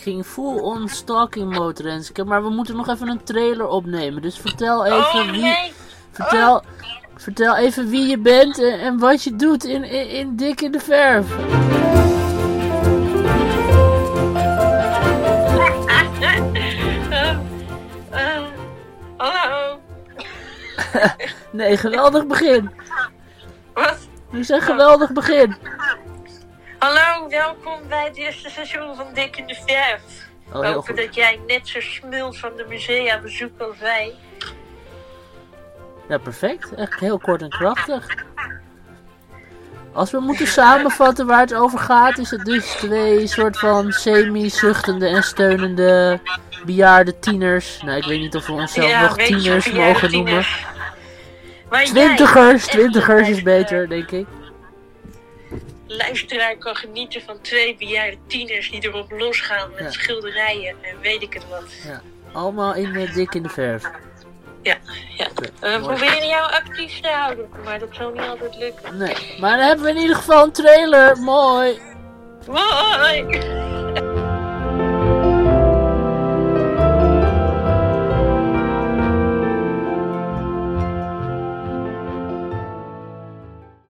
ging full on stalking mode, Renske. Maar we moeten nog even een trailer opnemen. Dus vertel even oh wie... nee! Vertel, vertel even wie je bent en, en wat je doet in, in, in Dik in de Verf. Eh, eh, hallo? Nee, geweldig begin. Wat? Dat is een geweldig begin. Hallo, welkom bij het eerste seizoen van Dik in de Verf. Oh, Hopen goed. dat jij net zo smult van de musea bezoekt als wij. Ja, perfect. Echt heel kort en krachtig. Als we moeten samenvatten waar het over gaat, is het dus twee soort van semi-zuchtende en steunende bejaarde tieners. Nou, ik weet niet of we onszelf nog tieners mogen noemen. tieners. Maar jij, Twintigers, twintigers is beter, denk ik. Luisteraar kan genieten van twee bejaarde tieners die erop losgaan met Ja. schilderijen en weet ik het wat. Ja, allemaal in eh, dik in de verf. Ja, ja. Oké, We mooi. proberen jou actief te houden, maar dat zal niet altijd lukken. Nee, maar dan hebben we in ieder geval een trailer. Mooi. Mooi!